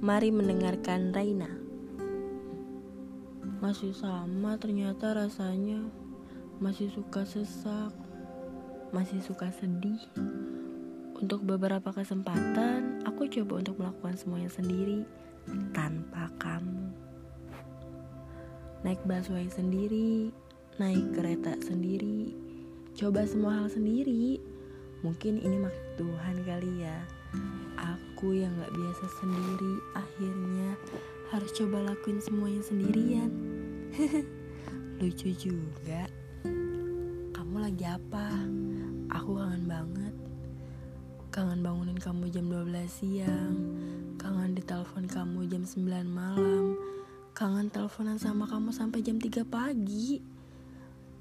Mari mendengarkan Raina. Masih sama ternyata rasanya. Masih suka sesak. Masih suka sedih. Untuk beberapa kesempatan, aku coba untuk melakukan semuanya sendiri tanpa kamu. Naik busway sendiri, naik kereta sendiri, coba semua hal sendiri. Mungkin ini maksud Tuhan kali ya. Aku yang gak biasa sendiri, akhirnya harus coba lakuin semuanya sendirian. Lucu juga. Kamu lagi apa? Aku kangen banget. Kangen bangunin kamu jam 12 siang Kangen ditelepon kamu jam 9 malam Kangen teleponan sama kamu sampai jam 3 pagi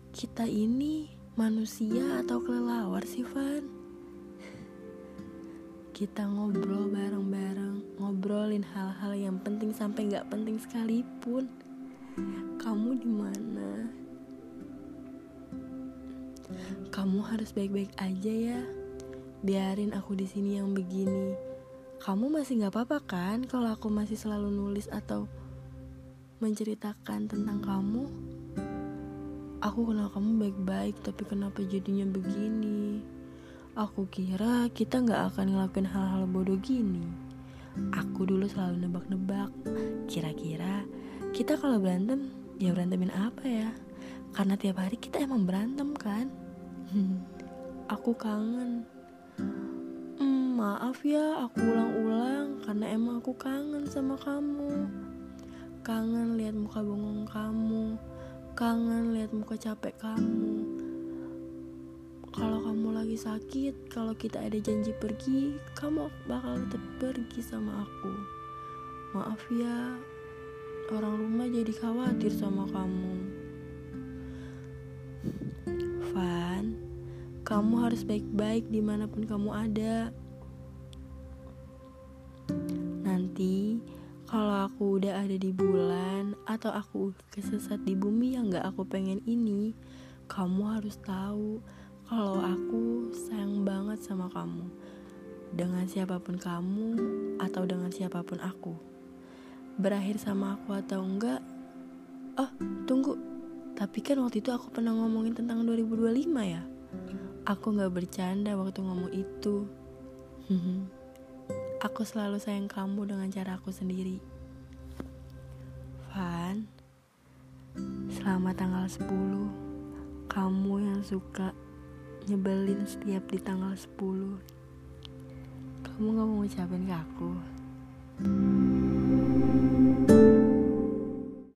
Kita ini manusia atau kelelawar sih Van? Kita ngobrol bareng-bareng Ngobrolin hal-hal yang penting sampai gak penting sekalipun Kamu di mana? Kamu harus baik-baik aja ya biarin aku di sini yang begini. Kamu masih nggak apa-apa kan kalau aku masih selalu nulis atau menceritakan tentang kamu? Aku kenal kamu baik-baik, tapi kenapa jadinya begini? Aku kira kita nggak akan ngelakuin hal-hal bodoh gini. Aku dulu selalu nebak-nebak, kira-kira kita kalau berantem, ya berantemin apa ya? Karena tiap hari kita emang berantem kan? aku kangen. Hmm, maaf ya, aku ulang-ulang karena emang aku kangen sama kamu. Kangen lihat muka bengong kamu, kangen lihat muka capek kamu. Kalau kamu lagi sakit, kalau kita ada janji pergi, kamu bakal tetap pergi sama aku. Maaf ya, orang rumah jadi khawatir sama kamu. Van, kamu harus baik-baik di mana pun kamu ada. Nanti kalau aku udah ada di bulan atau aku kesesat di bumi yang gak aku pengen ini, kamu harus tahu kalau aku sayang banget sama kamu. Dengan siapa pun kamu atau dengan siapa pun aku. Berakhir sama aku atau enggak? Oh, tunggu. Tapi kan waktu itu aku pernah ngomongin tentang 2025 ya? Aku gak bercanda waktu ngomong itu. aku selalu sayang kamu dengan cara aku sendiri. Van, selamat tanggal 10. Kamu yang suka nyebelin setiap di tanggal 10 kamu gak mau ngucapin ke aku? thank